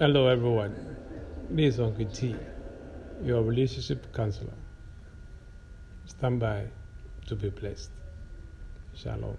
Hello, everyone. This is Uncle T, your relationship counselor. Stand by to be blessed. Shalom.